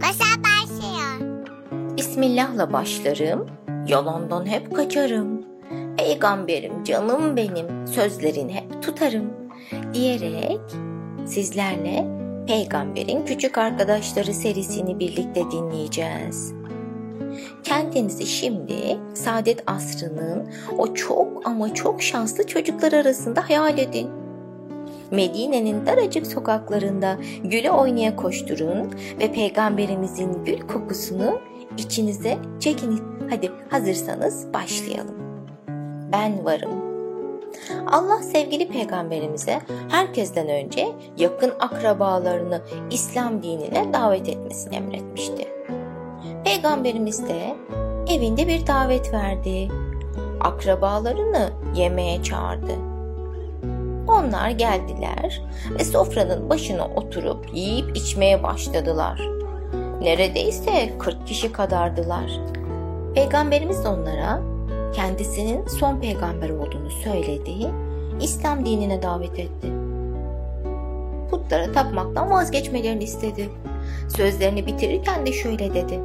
Masal başlıyor. Bismillah'la başlarım, yalandan hep kaçarım. Peygamberim canım benim, sözlerini hep tutarım diyerek sizlerle Peygamberin Küçük Arkadaşları serisini birlikte dinleyeceğiz. Kendinizi şimdi saadet asrının o çok ama çok şanslı çocuklar arasında hayal edin. Medine'nin daracık sokaklarında güle oynaya koşturun ve peygamberimizin gül kokusunu içinize çekin. Hadi hazırsanız başlayalım. Ben varım. Allah sevgili peygamberimize herkesten önce yakın akrabalarını İslam dinine davet etmesini emretmişti. Peygamberimiz de evinde bir davet verdi. Akrabalarını yemeğe çağırdı. Onlar geldiler ve sofranın başına oturup yiyip içmeye başladılar. Neredeyse 40 kişi kadardılar. Peygamberimiz onlara kendisinin son peygamber olduğunu söyledi, İslam dinine davet etti. Putlara tapmaktan vazgeçmelerini istedi. Sözlerini bitirirken de şöyle dedi.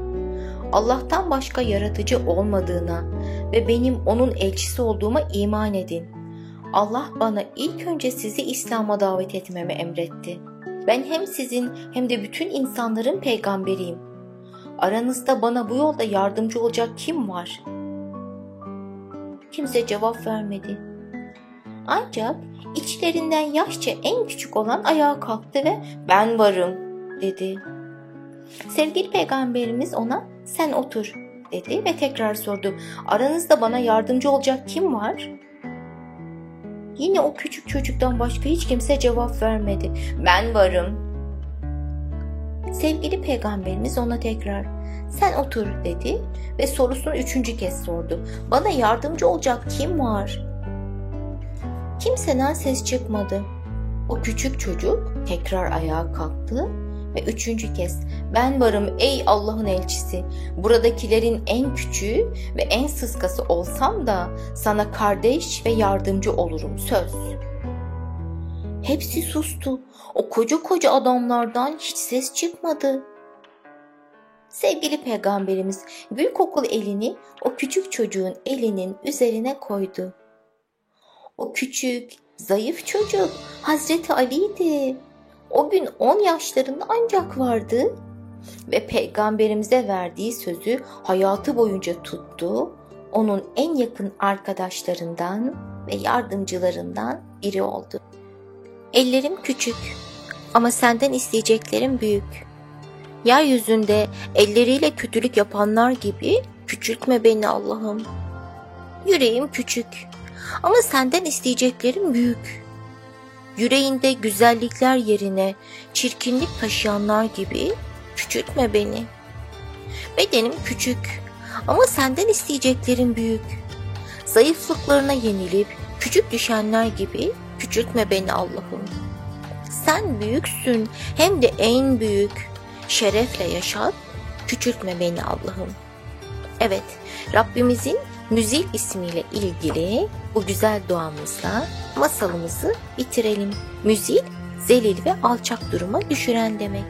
Allah'tan başka yaratıcı olmadığına ve benim onun elçisi olduğuma iman edin. Allah bana ilk önce sizi İslam'a davet etmemi emretti. Ben hem sizin hem de bütün insanların peygamberiyim. Aranızda bana bu yolda yardımcı olacak kim var? Kimse cevap vermedi. Ancak içlerinden yaşça en küçük olan ayağa kalktı ve ben varım dedi. Sevgili peygamberimiz ona sen otur dedi ve tekrar sordu. Aranızda bana yardımcı olacak kim var? Yine o küçük çocuktan başka hiç kimse cevap vermedi. Ben varım. Sevgili peygamberimiz ona tekrar sen otur dedi ve sorusunu üçüncü kez sordu. Bana yardımcı olacak kim var? Kimseden ses çıkmadı. O küçük çocuk tekrar ayağa kalktı ve üçüncü kez ben varım ey Allah'ın elçisi. Buradakilerin en küçüğü ve en sıskası olsam da sana kardeş ve yardımcı olurum söz. Hepsi sustu. O koca koca adamlardan hiç ses çıkmadı. Sevgili peygamberimiz gül kokulu elini o küçük çocuğun elinin üzerine koydu. O küçük, zayıf çocuk Hazreti Ali'ydi. O gün 10 yaşlarında ancak vardı ve peygamberimize verdiği sözü hayatı boyunca tuttu. Onun en yakın arkadaşlarından ve yardımcılarından biri oldu. Ellerim küçük ama senden isteyeceklerim büyük. Yeryüzünde elleriyle kötülük yapanlar gibi küçültme beni Allah'ım. Yüreğim küçük ama senden isteyeceklerim büyük. Yüreğinde güzellikler yerine çirkinlik taşıyanlar gibi küçültme beni. Bedenim küçük ama senden isteyeceklerim büyük. Zayıflıklarına yenilip küçük düşenler gibi küçültme beni Allah'ım. Sen büyüksün hem de en büyük. Şerefle yaşat, küçültme beni Allah'ım. Evet, Rabbimizin Müzil ismiyle ilgili bu güzel duamızla masalımızı bitirelim. Müzil, zelil ve alçak duruma düşüren demek.